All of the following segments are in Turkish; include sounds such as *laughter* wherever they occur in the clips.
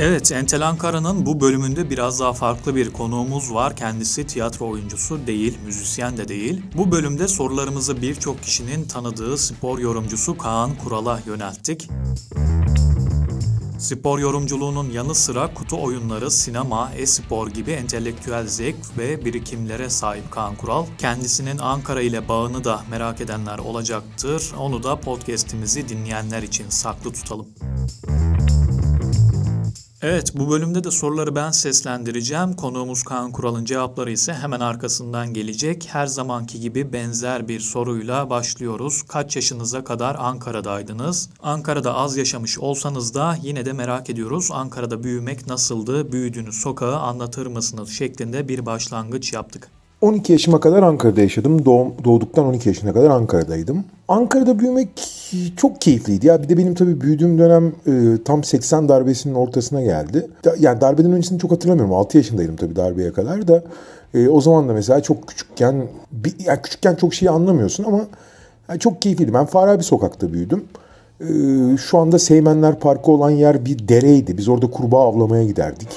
Evet, Entel Ankara'nın bu bölümünde biraz daha farklı bir konuğumuz var. Kendisi tiyatro oyuncusu değil, müzisyen de değil. Bu bölümde sorularımızı birçok kişinin tanıdığı spor yorumcusu Kaan Kural'a yönelttik. Spor yorumculuğunun yanı sıra kutu oyunları, sinema, e-spor gibi entelektüel zevk ve birikimlere sahip Kaan Kural. Kendisinin Ankara ile bağını da merak edenler olacaktır. Onu da podcast'imizi dinleyenler için saklı tutalım. Evet bu bölümde de soruları ben seslendireceğim. Konuğumuz Kaan Kural'ın cevapları ise hemen arkasından gelecek. Her zamanki gibi benzer bir soruyla başlıyoruz. Kaç yaşınıza kadar Ankara'daydınız? Ankara'da az yaşamış olsanız da yine de merak ediyoruz. Ankara'da büyümek nasıldı? Büyüdüğünüz sokağı anlatır mısınız? şeklinde bir başlangıç yaptık. 12 yaşıma kadar Ankara'da yaşadım. Doğum, doğduktan 12 yaşına kadar Ankara'daydım. Ankara'da büyümek çok keyifliydi. Ya bir de benim tabii büyüdüğüm dönem e, tam 80 darbesinin ortasına geldi. Da, yani darbeden öncesini çok hatırlamıyorum. 6 yaşındaydım tabii darbeye kadar da. E, o zaman da mesela çok küçükken, bir, yani küçükken çok şeyi anlamıyorsun ama yani çok keyifliydi. Ben Farabi sokakta büyüdüm. E, şu anda Seymenler Parkı olan yer bir dereydi. Biz orada kurbağa avlamaya giderdik.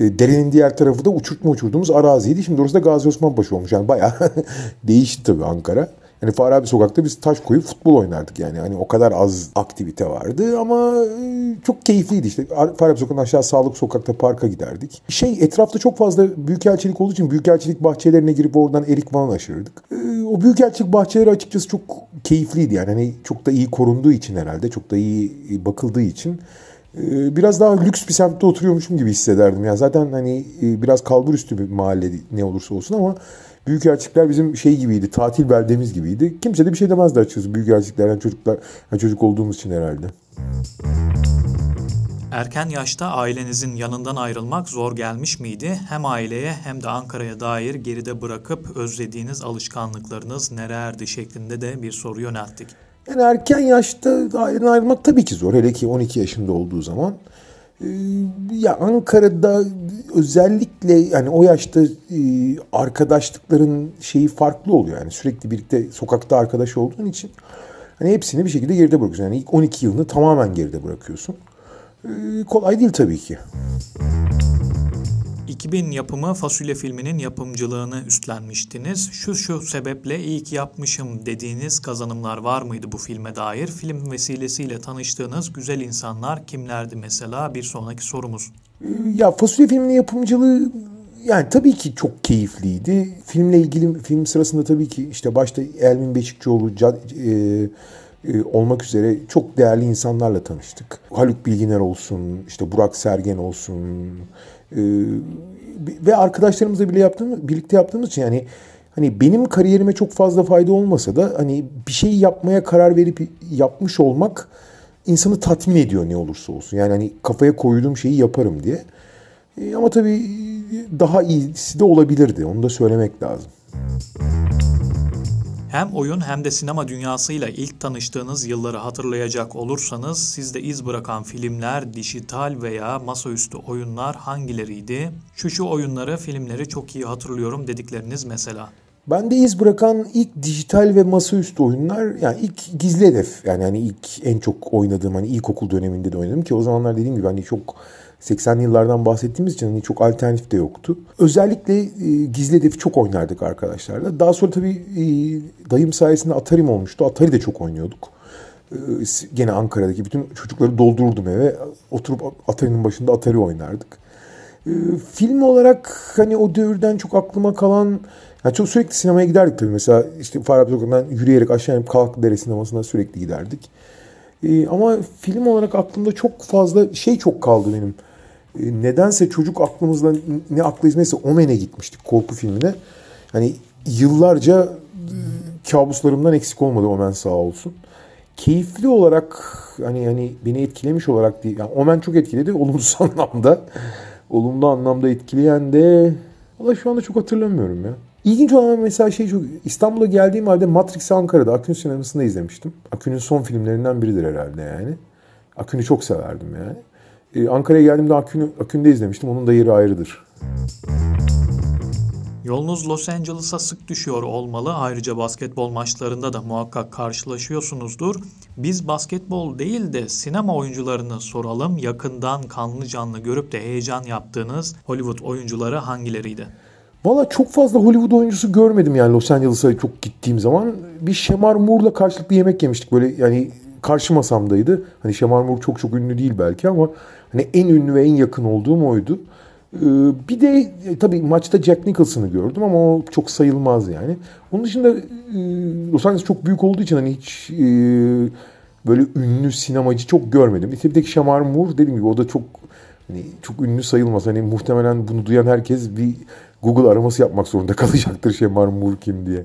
E, derenin diğer tarafı da uçurtma uçurduğumuz araziydi. Şimdi orası da Gazi Osman Paşa olmuş. Yani bayağı *laughs* değişti tabii Ankara. Yani Farabi Sokak'ta biz taş koyup futbol oynardık yani. Hani o kadar az aktivite vardı ama e, çok keyifliydi işte. Farabi Sokak'tan aşağı Sağlık Sokak'ta parka giderdik. Şey etrafta çok fazla büyükelçilik olduğu için büyükelçilik bahçelerine girip oradan erik falan aşırırdık. E, o büyükelçilik bahçeleri açıkçası çok keyifliydi yani. Hani çok da iyi korunduğu için herhalde. Çok da iyi bakıldığı için biraz daha lüks bir semtte oturuyormuşum gibi hissederdim. Yani zaten hani e, biraz kalbur üstü bir mahalle ne olursa olsun ama büyük Büyükelçikler bizim şey gibiydi, tatil beldemiz gibiydi. Kimse de bir şey demezdi açıkçası Büyükelçiklerden çocuklar, yani çocuk olduğumuz için herhalde. Erken yaşta ailenizin yanından ayrılmak zor gelmiş miydi? Hem aileye hem de Ankara'ya dair geride bırakıp özlediğiniz alışkanlıklarınız nelerdi şeklinde de bir soru yönelttik. Yani erken yaşta ayrılmak tabii ki zor. Hele ki 12 yaşında olduğu zaman. Ee, ya Ankara'da özellikle yani o yaşta e, arkadaşlıkların şeyi farklı oluyor. Yani sürekli birlikte sokakta arkadaş olduğun için hani hepsini bir şekilde geride bırakıyorsun. Yani ilk 12 yılını tamamen geride bırakıyorsun. Ee, kolay değil tabii ki. 2000 yapımı Fasulye filminin yapımcılığını üstlenmiştiniz. Şu şu sebeple iyi ki yapmışım dediğiniz kazanımlar var mıydı bu filme dair? Film vesilesiyle tanıştığınız güzel insanlar kimlerdi mesela? Bir sonraki sorumuz. Ya Fasulye filminin yapımcılığı yani tabii ki çok keyifliydi. Filmle ilgili film sırasında tabii ki işte başta Elmin Beşikçioğlu, e, e, olmak üzere çok değerli insanlarla tanıştık. Haluk Bilginer olsun, işte Burak Sergen olsun, ee, ve arkadaşlarımızla bile yaptığımız, birlikte yaptığımız için yani hani benim kariyerime çok fazla fayda olmasa da hani bir şey yapmaya karar verip yapmış olmak insanı tatmin ediyor ne olursa olsun. Yani hani kafaya koyduğum şeyi yaparım diye. E, ama tabii daha iyisi de olabilirdi. Onu da söylemek lazım. Hem oyun hem de sinema dünyasıyla ilk tanıştığınız yılları hatırlayacak olursanız sizde iz bırakan filmler, dijital veya masaüstü oyunlar hangileriydi? Şu şu oyunları, filmleri çok iyi hatırlıyorum dedikleriniz mesela. Ben de iz bırakan ilk dijital ve masaüstü oyunlar yani ilk gizli hedef yani hani ilk en çok oynadığım hani ilkokul döneminde de oynadım ki o zamanlar dediğim gibi hani çok 80'li yıllardan bahsettiğimiz için hani çok alternatif de yoktu. Özellikle e, gizli hedefi çok oynardık arkadaşlarla. Daha sonra tabii e, dayım sayesinde Atari'm olmuştu. Atari de çok oynuyorduk. E, gene Ankara'daki bütün çocukları doldururdum eve. Oturup Atari'nin başında Atari oynardık. E, film olarak hani o devirden çok aklıma kalan yani çok sürekli sinemaya giderdik tabii. Mesela işte Farabi Sokak'tan yürüyerek aşağı inip Kalk Dere sinemasına sürekli giderdik. Ee, ama film olarak aklımda çok fazla şey çok kaldı benim. E, nedense çocuk aklımızda ne aklı hizmetse Omen'e gitmiştik korku filmine. Hani yıllarca e, kabuslarımdan eksik olmadı Omen sağ olsun. Keyifli olarak hani hani beni etkilemiş olarak değil. Yani Omen çok etkiledi *laughs* olumsuz anlamda. Olumlu anlamda etkileyen de valla şu anda çok hatırlamıyorum ya. İlginç olan mesela şey çok İstanbul'a geldiğim halde Matrix Ankara'da Akün sinemasında izlemiştim. Akün'ün son filmlerinden biridir herhalde yani. Akün'ü çok severdim yani. Ee, Ankara'ya geldiğimde Akün'ü, Akün'de izlemiştim. Onun da yeri ayrıdır. Yolunuz Los Angeles'a sık düşüyor olmalı. Ayrıca basketbol maçlarında da muhakkak karşılaşıyorsunuzdur. Biz basketbol değil de sinema oyuncularını soralım. Yakından kanlı canlı görüp de heyecan yaptığınız Hollywood oyuncuları hangileriydi? Valla çok fazla Hollywood oyuncusu görmedim yani Los Angeles'a çok gittiğim zaman. Bir Şemar Moore'la karşılıklı yemek yemiştik böyle yani karşı masamdaydı. Hani Şemar Moore çok çok ünlü değil belki ama hani en ünlü ve en yakın olduğum oydu. Ee, bir de e, tabii maçta Jack Nicholson'ı gördüm ama o çok sayılmaz yani. Onun dışında e, Los Angeles çok büyük olduğu için hani hiç e, böyle ünlü sinemacı çok görmedim. İşte bir tek Şamar Moore dediğim gibi o da çok hani çok ünlü sayılmaz. Hani muhtemelen bunu duyan herkes bir Google araması yapmak zorunda *laughs* kalacaktır Şamar Moore kim diye.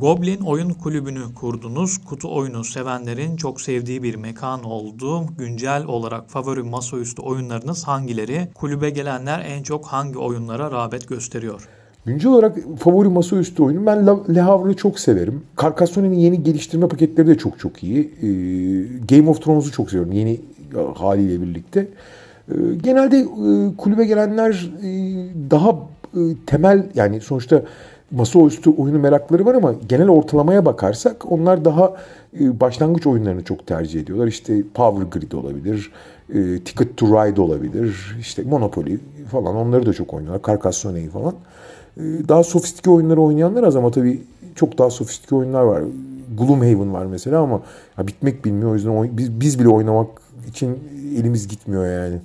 Goblin Oyun Kulübü'nü kurdunuz. Kutu oyunu sevenlerin çok sevdiği bir mekan oldu. Güncel olarak favori masaüstü oyunlarınız hangileri? Kulübe gelenler en çok hangi oyunlara rağbet gösteriyor? Güncel olarak favori masaüstü oyunum ben Le Havre'ı çok severim. Carcassone'nin yeni geliştirme paketleri de çok çok iyi. Ee, Game of Thrones'u çok seviyorum yeni haliyle birlikte. Ee, genelde e, kulübe gelenler e, daha e, temel yani sonuçta masaüstü oyunu merakları var ama genel ortalamaya bakarsak onlar daha başlangıç oyunlarını çok tercih ediyorlar. İşte Power Grid olabilir, Ticket to Ride olabilir, işte Monopoly falan onları da çok oynuyorlar. Carcassone'yi falan. Daha sofistike oyunları oynayanlar az ama tabii çok daha sofistike oyunlar var. Gloomhaven var mesela ama ya bitmek bilmiyor. O yüzden biz, biz bile oynamak için elimiz gitmiyor yani.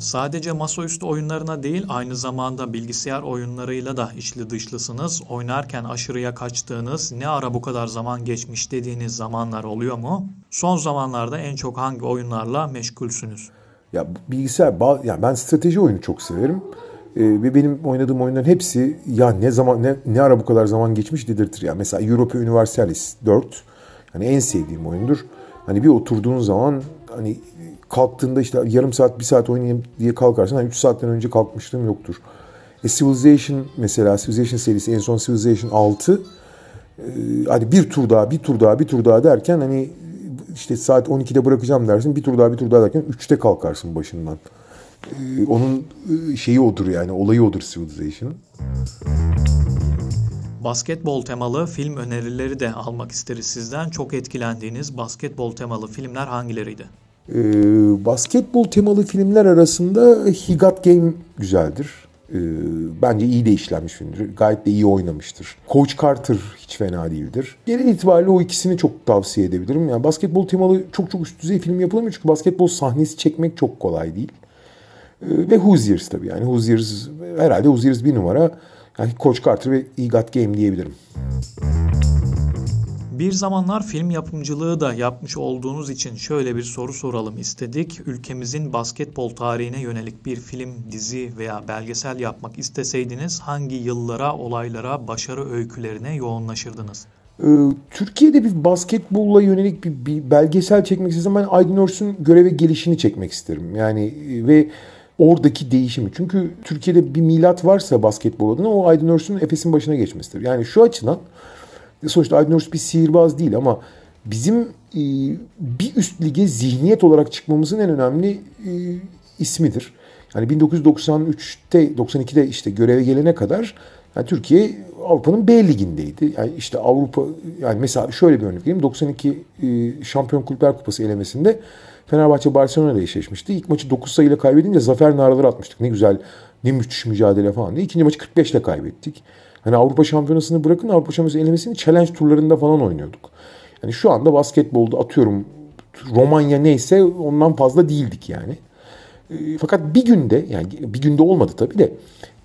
Sadece masaüstü oyunlarına değil aynı zamanda bilgisayar oyunlarıyla da içli dışlısınız. Oynarken aşırıya kaçtığınız, ne ara bu kadar zaman geçmiş dediğiniz zamanlar oluyor mu? Son zamanlarda en çok hangi oyunlarla meşgulsünüz? Ya bilgisayar, yani ben strateji oyunu çok severim. Ee, ve benim oynadığım oyunların hepsi ya ne zaman ne, ne ara bu kadar zaman geçmiş dedirtir ya. Mesela Europa Universalis 4 hani en sevdiğim oyundur. Hani bir oturduğun zaman hani kalktığında işte yarım saat bir saat oynayayım diye kalkarsın. Hani 3 saatten önce kalkmışlığım yoktur. E, Civilization mesela Civilization serisi en son Civilization 6 e, hadi bir tur daha bir tur daha bir tur daha derken hani işte saat 12'de bırakacağım dersin bir tur daha bir tur daha derken 3'te kalkarsın başından. E, onun e, şeyi odur yani olayı odur Civilization'ın. Basketbol temalı film önerileri de almak isteriz sizden. Çok etkilendiğiniz basketbol temalı filmler hangileriydi? Ee, basketbol temalı filmler arasında He Got Game güzeldir. Ee, bence iyi de işlenmiş filmdir. Gayet de iyi oynamıştır. Coach Carter hiç fena değildir. Genel itibariyle o ikisini çok tavsiye edebilirim. Yani basketbol temalı çok çok üst düzey film yapılamıyor çünkü basketbol sahnesi çekmek çok kolay değil. Ee, ve Hoosiers tabii yani Hoosiers herhalde Hoosiers bir numara. Yani Coach Carter ve He Got Game diyebilirim. Bir zamanlar film yapımcılığı da yapmış olduğunuz için şöyle bir soru soralım istedik. Ülkemizin basketbol tarihine yönelik bir film, dizi veya belgesel yapmak isteseydiniz hangi yıllara, olaylara, başarı öykülerine yoğunlaşırdınız? Ee, Türkiye'de bir basketbolla yönelik bir, bir belgesel çekmek istesem ben Aydın Örs'ün göreve gelişini çekmek isterim. Yani e, ve oradaki değişimi. Çünkü Türkiye'de bir milat varsa basketbol adına o Aydın Örs'ün Efes'in başına geçmesidir. Yani şu açıdan sonuçta Aydın Örs bir sihirbaz değil ama bizim e, bir üst lige zihniyet olarak çıkmamızın en önemli e, ismidir. Yani 1993'te 92'de işte göreve gelene kadar yani Türkiye Avrupa'nın B ligindeydi. Yani işte Avrupa yani mesela şöyle bir örnek vereyim. 92 e, Şampiyon Kulüpler Kupası elemesinde Fenerbahçe Barcelona ile eşleşmişti. İlk maçı 9 sayıyla kaybedince zafer naraları atmıştık. Ne güzel, ne müthiş mücadele falan diye. İkinci maçı 45 ile kaybettik. Hani Avrupa Şampiyonası'nı bırakın Avrupa Şampiyonası elemesini challenge turlarında falan oynuyorduk. Yani şu anda basketbolda atıyorum Romanya neyse ondan fazla değildik yani. E, fakat bir günde yani bir günde olmadı tabii de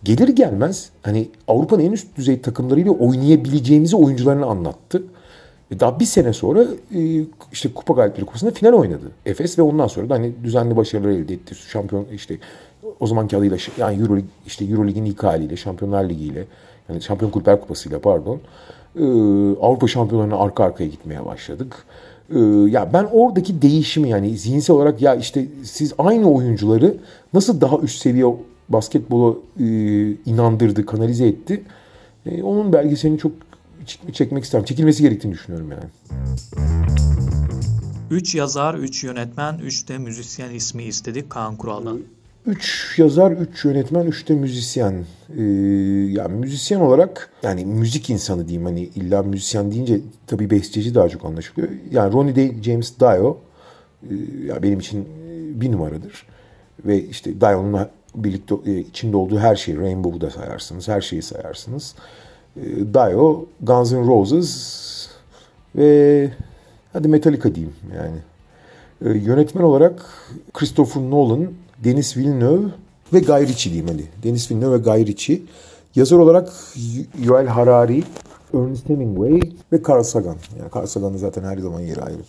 gelir gelmez hani Avrupa'nın en üst düzey takımlarıyla oynayabileceğimizi oyuncularına anlattı. Daha bir sene sonra e, işte Kupa Galipleri Kupası'nda final oynadı. Efes ve ondan sonra da hani düzenli başarılar elde etti. Şampiyon işte o zamanki adıyla yani Euro işte Eurolig'in ilk haliyle, Şampiyonlar Ligi ile yani Şampiyon Kulüpler Kupası ile pardon. E, Avrupa şampiyonlarına arka arkaya gitmeye başladık. ya ben oradaki değişimi yani zihinsel olarak ya işte siz aynı oyuncuları nasıl daha üst seviye basketbola inandırdı, kanalize etti. onun belgeselini çok çekmek isterim. Çekilmesi gerektiğini düşünüyorum yani. 3 yazar, 3 yönetmen, 3 de müzisyen ismi istedik Kaan Kural'dan. Üç yazar, üç yönetmen, üç de müzisyen. Ee, yani müzisyen olarak yani müzik insanı diyeyim hani illa müzisyen deyince tabii besteci daha çok anlaşılıyor. Yani Ronnie James Dio e, ya benim için bir numaradır. Ve işte Dio'nun birlikte e, içinde olduğu her şeyi, Rainbow'u da sayarsınız, her şeyi sayarsınız. E, Dio, Guns N' Roses ve hadi Metallica diyeyim yani. E, yönetmen olarak Christopher Nolan, Denis Villeneuve ve Guy Ritchie diyeyim hadi. Denis Villeneuve ve Guy Ritchie. Yazar olarak Yuval Harari, Ernest Hemingway ve Carl Sagan. Yani Carl Sagan'ın zaten her zaman yeri ayrı.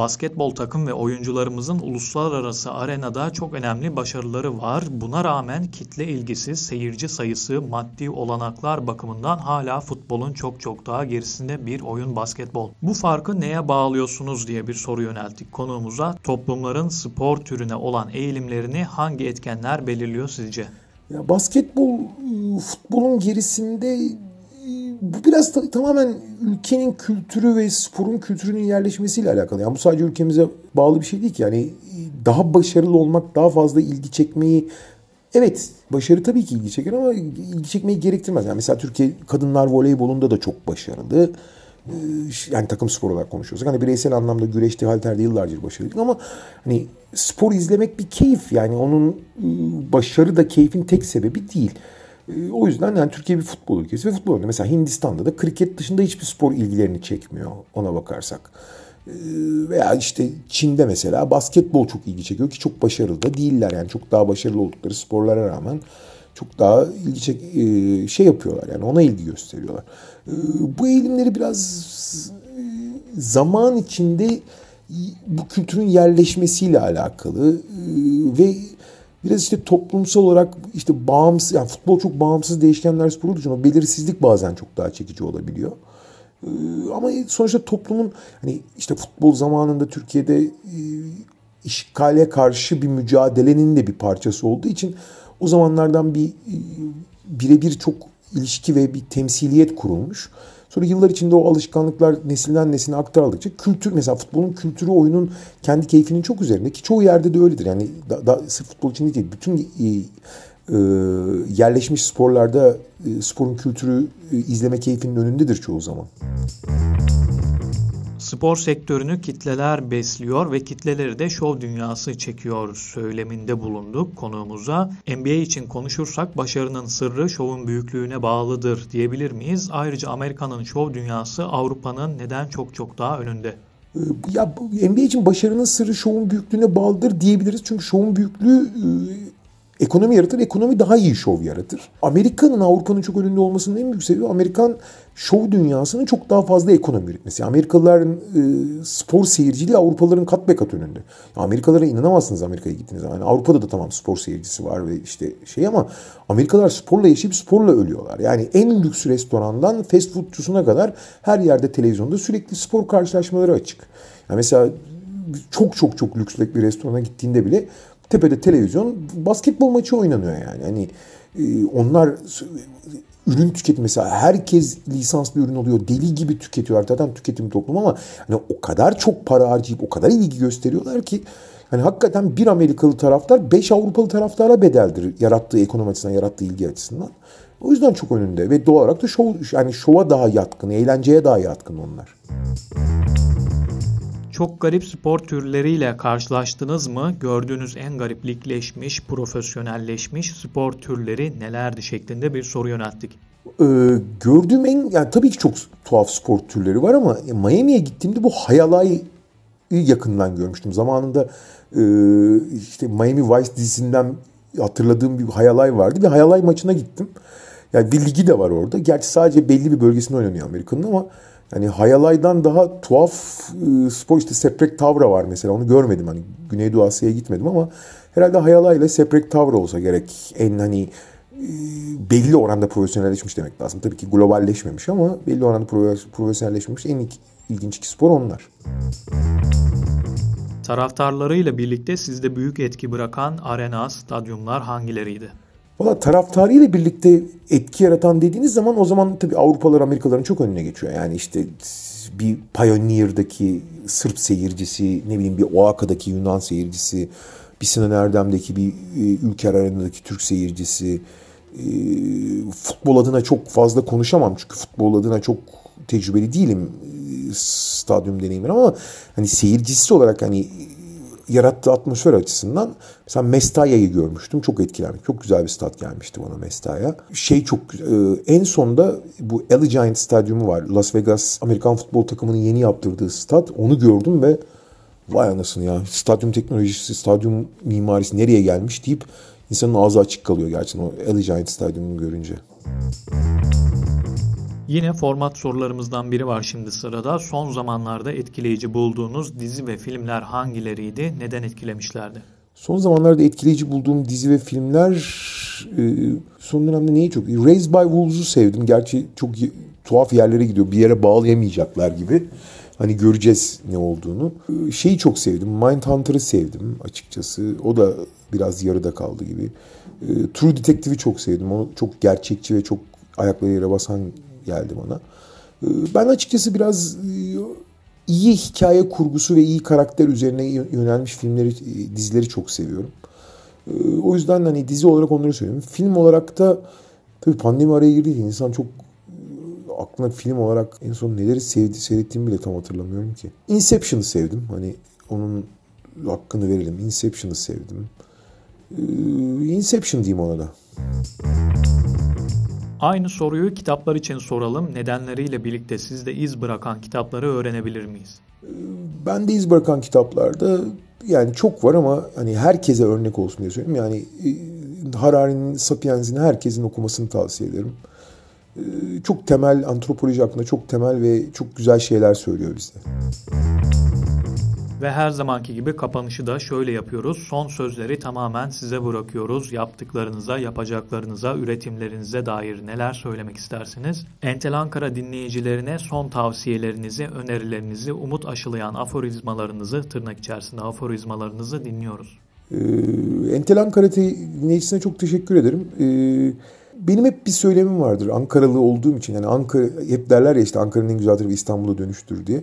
Basketbol takım ve oyuncularımızın uluslararası arenada çok önemli başarıları var. Buna rağmen kitle ilgisi, seyirci sayısı, maddi olanaklar bakımından hala futbolun çok çok daha gerisinde bir oyun basketbol. Bu farkı neye bağlıyorsunuz diye bir soru yönelttik konuğumuza. Toplumların spor türüne olan eğilimlerini hangi etkenler belirliyor sizce? Ya basketbol futbolun gerisinde bu biraz ta- tamamen ülkenin kültürü ve sporun kültürünün yerleşmesiyle alakalı. Yani bu sadece ülkemize bağlı bir şey değil ki. Yani daha başarılı olmak, daha fazla ilgi çekmeyi Evet başarı tabii ki ilgi çeker ama ilgi çekmeyi gerektirmez. Yani mesela Türkiye kadınlar voleybolunda da çok başarılı. Ee, yani takım spor olarak konuşuyorsak. Hani bireysel anlamda güreşte, halterde yıllarca başarılı ama hani spor izlemek bir keyif. Yani onun ıı, başarı da keyfin tek sebebi değil. Ee, o yüzden yani Türkiye bir futbol ülkesi ve futbol oynuyor. Mesela Hindistan'da da kriket dışında hiçbir spor ilgilerini çekmiyor ona bakarsak. Ee, veya işte Çin'de mesela basketbol çok ilgi çekiyor ki çok başarılı da değiller. Yani çok daha başarılı oldukları sporlara rağmen çok daha ilgi çek e, şey yapıyorlar yani ona ilgi gösteriyorlar. Ee, bu eğilimleri biraz e, zaman içinde bu kültürün yerleşmesiyle alakalı ve Biraz işte toplumsal olarak işte bağımsız, yani futbol çok bağımsız değişkenler sporu için o belirsizlik bazen çok daha çekici olabiliyor. Ee, ama sonuçta toplumun hani işte futbol zamanında Türkiye'de e, işgale karşı bir mücadelenin de bir parçası olduğu için o zamanlardan bir e, birebir çok ilişki ve bir temsiliyet kurulmuş. Sonra yıllar içinde o alışkanlıklar nesilden nesline aktarıldıkça kültür mesela futbolun kültürü oyunun kendi keyfinin çok üzerinde ki çoğu yerde de öyledir. Yani da, da, sırf futbol için değil bütün e, e, yerleşmiş sporlarda e, sporun kültürü e, izleme keyfinin önündedir çoğu zaman. Spor sektörünü kitleler besliyor ve kitleleri de şov dünyası çekiyor söyleminde bulunduk konuğumuza. NBA için konuşursak başarının sırrı şovun büyüklüğüne bağlıdır diyebilir miyiz? Ayrıca Amerika'nın şov dünyası Avrupa'nın neden çok çok daha önünde? Ee, ya NBA için başarının sırrı şovun büyüklüğüne bağlıdır diyebiliriz. Çünkü şovun büyüklüğü e, ekonomi yaratır. Ekonomi daha iyi şov yaratır. Amerika'nın Avrupa'nın çok önünde olmasının en büyük sebebi Amerikan şov dünyasının çok daha fazla ekonomi üretmesi. Amerikalıların e, spor seyirciliği Avrupalıların kat be kat önünde. Amerikalılara inanamazsınız Amerika'ya gittiğiniz zaman. Yani Avrupa'da da tamam spor seyircisi var ve işte şey ama Amerikalılar sporla yaşayıp sporla ölüyorlar. Yani en lüks restorandan fast foodçusuna kadar her yerde televizyonda sürekli spor karşılaşmaları açık. Yani mesela çok çok çok lüks bir restorana gittiğinde bile tepede televizyon basketbol maçı oynanıyor yani. Hani e, onlar ürün tüketimi mesela herkes lisanslı ürün oluyor. Deli gibi tüketiyorlar. Zaten tüketim toplum ama hani o kadar çok para harcayıp o kadar ilgi gösteriyorlar ki hani hakikaten bir Amerikalı taraftar 5 Avrupalı taraftara bedeldir yarattığı ekonomi açısından, yarattığı ilgi açısından. O yüzden çok önünde ve doğal olarak da şov, yani şova daha yatkın, eğlenceye daha yatkın onlar. Çok garip spor türleriyle karşılaştınız mı? Gördüğünüz en gariplikleşmiş, profesyonelleşmiş spor türleri nelerdi şeklinde bir soru yönelttik. Ee, gördüğüm en, yani tabii ki çok tuhaf spor türleri var ama Miami'ye gittiğimde bu hayalayı yakından görmüştüm. Zamanında e, işte Miami Vice dizisinden hatırladığım bir hayalay vardı. Bir hayalay maçına gittim. Yani bir ligi de var orada. Gerçi sadece belli bir bölgesinde oynanıyor Amerika'nın ama yani Hayalay'dan daha tuhaf e, spor işte Seprek Tavra var mesela onu görmedim hani Güneydoğu Asya'ya gitmedim ama herhalde Hayalay ile Seprek Tavra olsa gerek en hani e, belli oranda profesyonelleşmiş demek lazım. Tabii ki globalleşmemiş ama belli oranda profesyonelleşmiş en ilginç iki spor onlar. Taraftarlarıyla birlikte sizde büyük etki bırakan arena, stadyumlar hangileriydi? Valla taraftarıyla birlikte etki yaratan dediğiniz zaman o zaman tabii Avrupalılar Amerikalıların çok önüne geçiyor. Yani işte bir Pioneer'daki Sırp seyircisi, ne bileyim bir Oaxaca'daki Yunan seyircisi, bir Sinan Erdem'deki bir e, Ülker Arena'daki Türk seyircisi. E, futbol adına çok fazla konuşamam çünkü futbol adına çok tecrübeli değilim e, stadyum deneyimleri ama hani seyircisi olarak hani yarattığı atmosfer açısından mesela Mestaya'yı görmüştüm. Çok etkilendim. Çok güzel bir stat gelmişti bana Mestaya. Şey çok güzel. En sonda bu Allegiant Stadyumu var. Las Vegas Amerikan futbol takımının yeni yaptırdığı stat. Onu gördüm ve vay anasını ya stadyum teknolojisi, stadyum mimarisi nereye gelmiş deyip insanın ağzı açık kalıyor gerçekten o Allegiant Stadyumunu görünce. Yine format sorularımızdan biri var şimdi sırada. Son zamanlarda etkileyici bulduğunuz dizi ve filmler hangileriydi? Neden etkilemişlerdi? Son zamanlarda etkileyici bulduğum dizi ve filmler e, son dönemde neyi çok... Raised by Wolves'u sevdim. Gerçi çok tuhaf yerlere gidiyor. Bir yere bağlayamayacaklar gibi. Hani göreceğiz ne olduğunu. E, şeyi çok sevdim. Mindhunter'ı sevdim açıkçası. O da biraz yarıda kaldı gibi. E, True Detective'i çok sevdim. O çok gerçekçi ve çok ayakları yere basan geldi bana. Ee, ben açıkçası biraz e, iyi hikaye kurgusu ve iyi karakter üzerine yönelmiş filmleri, e, dizileri çok seviyorum. Ee, o yüzden hani dizi olarak onları söylüyorum. Film olarak da tabii pandemi araya girdi insan çok e, aklına film olarak en son neleri sevdi, seyrettiğimi bile tam hatırlamıyorum ki. Inception'ı sevdim. Hani onun hakkını verelim. Inception'ı sevdim. Ee, Inception diyeyim ona da. Aynı soruyu kitaplar için soralım. Nedenleriyle birlikte sizde iz bırakan kitapları öğrenebilir miyiz? Ben de iz bırakan kitaplarda yani çok var ama hani herkese örnek olsun diye söyleyeyim. Yani e, Harari'nin Sapiens'ini herkesin okumasını tavsiye ederim. E, çok temel antropoloji hakkında çok temel ve çok güzel şeyler söylüyor bize. Ve her zamanki gibi kapanışı da şöyle yapıyoruz. Son sözleri tamamen size bırakıyoruz. Yaptıklarınıza, yapacaklarınıza, üretimlerinize dair neler söylemek istersiniz? Entel Ankara dinleyicilerine son tavsiyelerinizi, önerilerinizi, umut aşılayan aforizmalarınızı, tırnak içerisinde aforizmalarınızı dinliyoruz. Ee, Entel Ankara dinleyicisine çok teşekkür ederim. Ee, benim hep bir söylemim vardır Ankaralı olduğum için. Yani Ankara hep derler ya işte Ankara'nın en güzel tarafı İstanbul'a dönüştür diye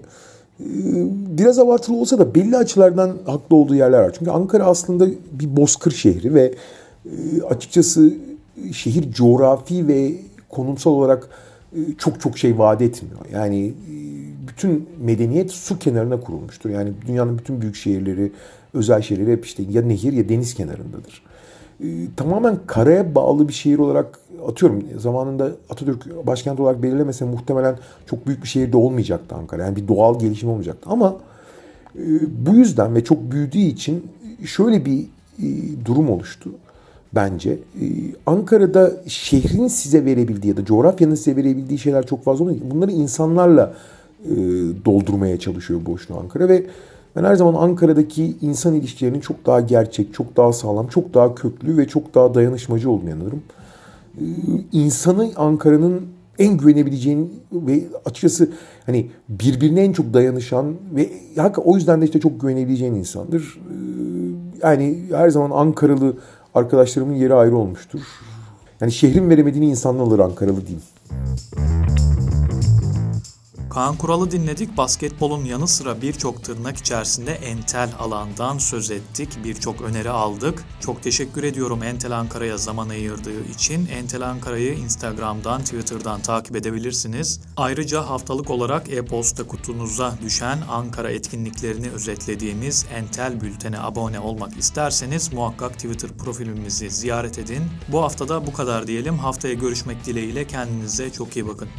biraz abartılı olsa da belli açılardan haklı olduğu yerler var. Çünkü Ankara aslında bir bozkır şehri ve e, açıkçası şehir coğrafi ve konumsal olarak e, çok çok şey vaat etmiyor. Yani e, bütün medeniyet su kenarına kurulmuştur. Yani dünyanın bütün büyük şehirleri, özel şehirleri hep işte ya nehir ya deniz kenarındadır. Tamamen karaya bağlı bir şehir olarak atıyorum zamanında Atatürk başkent olarak belirlemese muhtemelen çok büyük bir şehirde olmayacaktı Ankara. Yani bir doğal gelişim olmayacaktı. Ama e, bu yüzden ve çok büyüdüğü için şöyle bir e, durum oluştu bence. E, Ankara'da şehrin size verebildiği ya da coğrafyanın size verebildiği şeyler çok fazla olmuyor. Bunları insanlarla doldurmaya çalışıyor boşluğu Ankara ve ben her zaman Ankara'daki insan ilişkilerinin çok daha gerçek, çok daha sağlam, çok daha köklü ve çok daha dayanışmacı olduğunu inanırım. Ee, insanı Ankara'nın en güvenebileceğin ve açıkçası hani birbirine en çok dayanışan ve o yüzden de işte çok güvenebileceğin insandır. Ee, yani her zaman Ankaralı arkadaşlarımın yeri ayrı olmuştur. Yani şehrin veremediğini insanlar alır Ankaralı diyeyim. Kaan Kural'ı dinledik. Basketbolun yanı sıra birçok tırnak içerisinde entel alandan söz ettik. Birçok öneri aldık. Çok teşekkür ediyorum Entel Ankara'ya zaman ayırdığı için. Entel Ankara'yı Instagram'dan, Twitter'dan takip edebilirsiniz. Ayrıca haftalık olarak e-posta kutunuza düşen Ankara etkinliklerini özetlediğimiz Entel Bülten'e abone olmak isterseniz muhakkak Twitter profilimizi ziyaret edin. Bu haftada bu kadar diyelim. Haftaya görüşmek dileğiyle kendinize çok iyi bakın.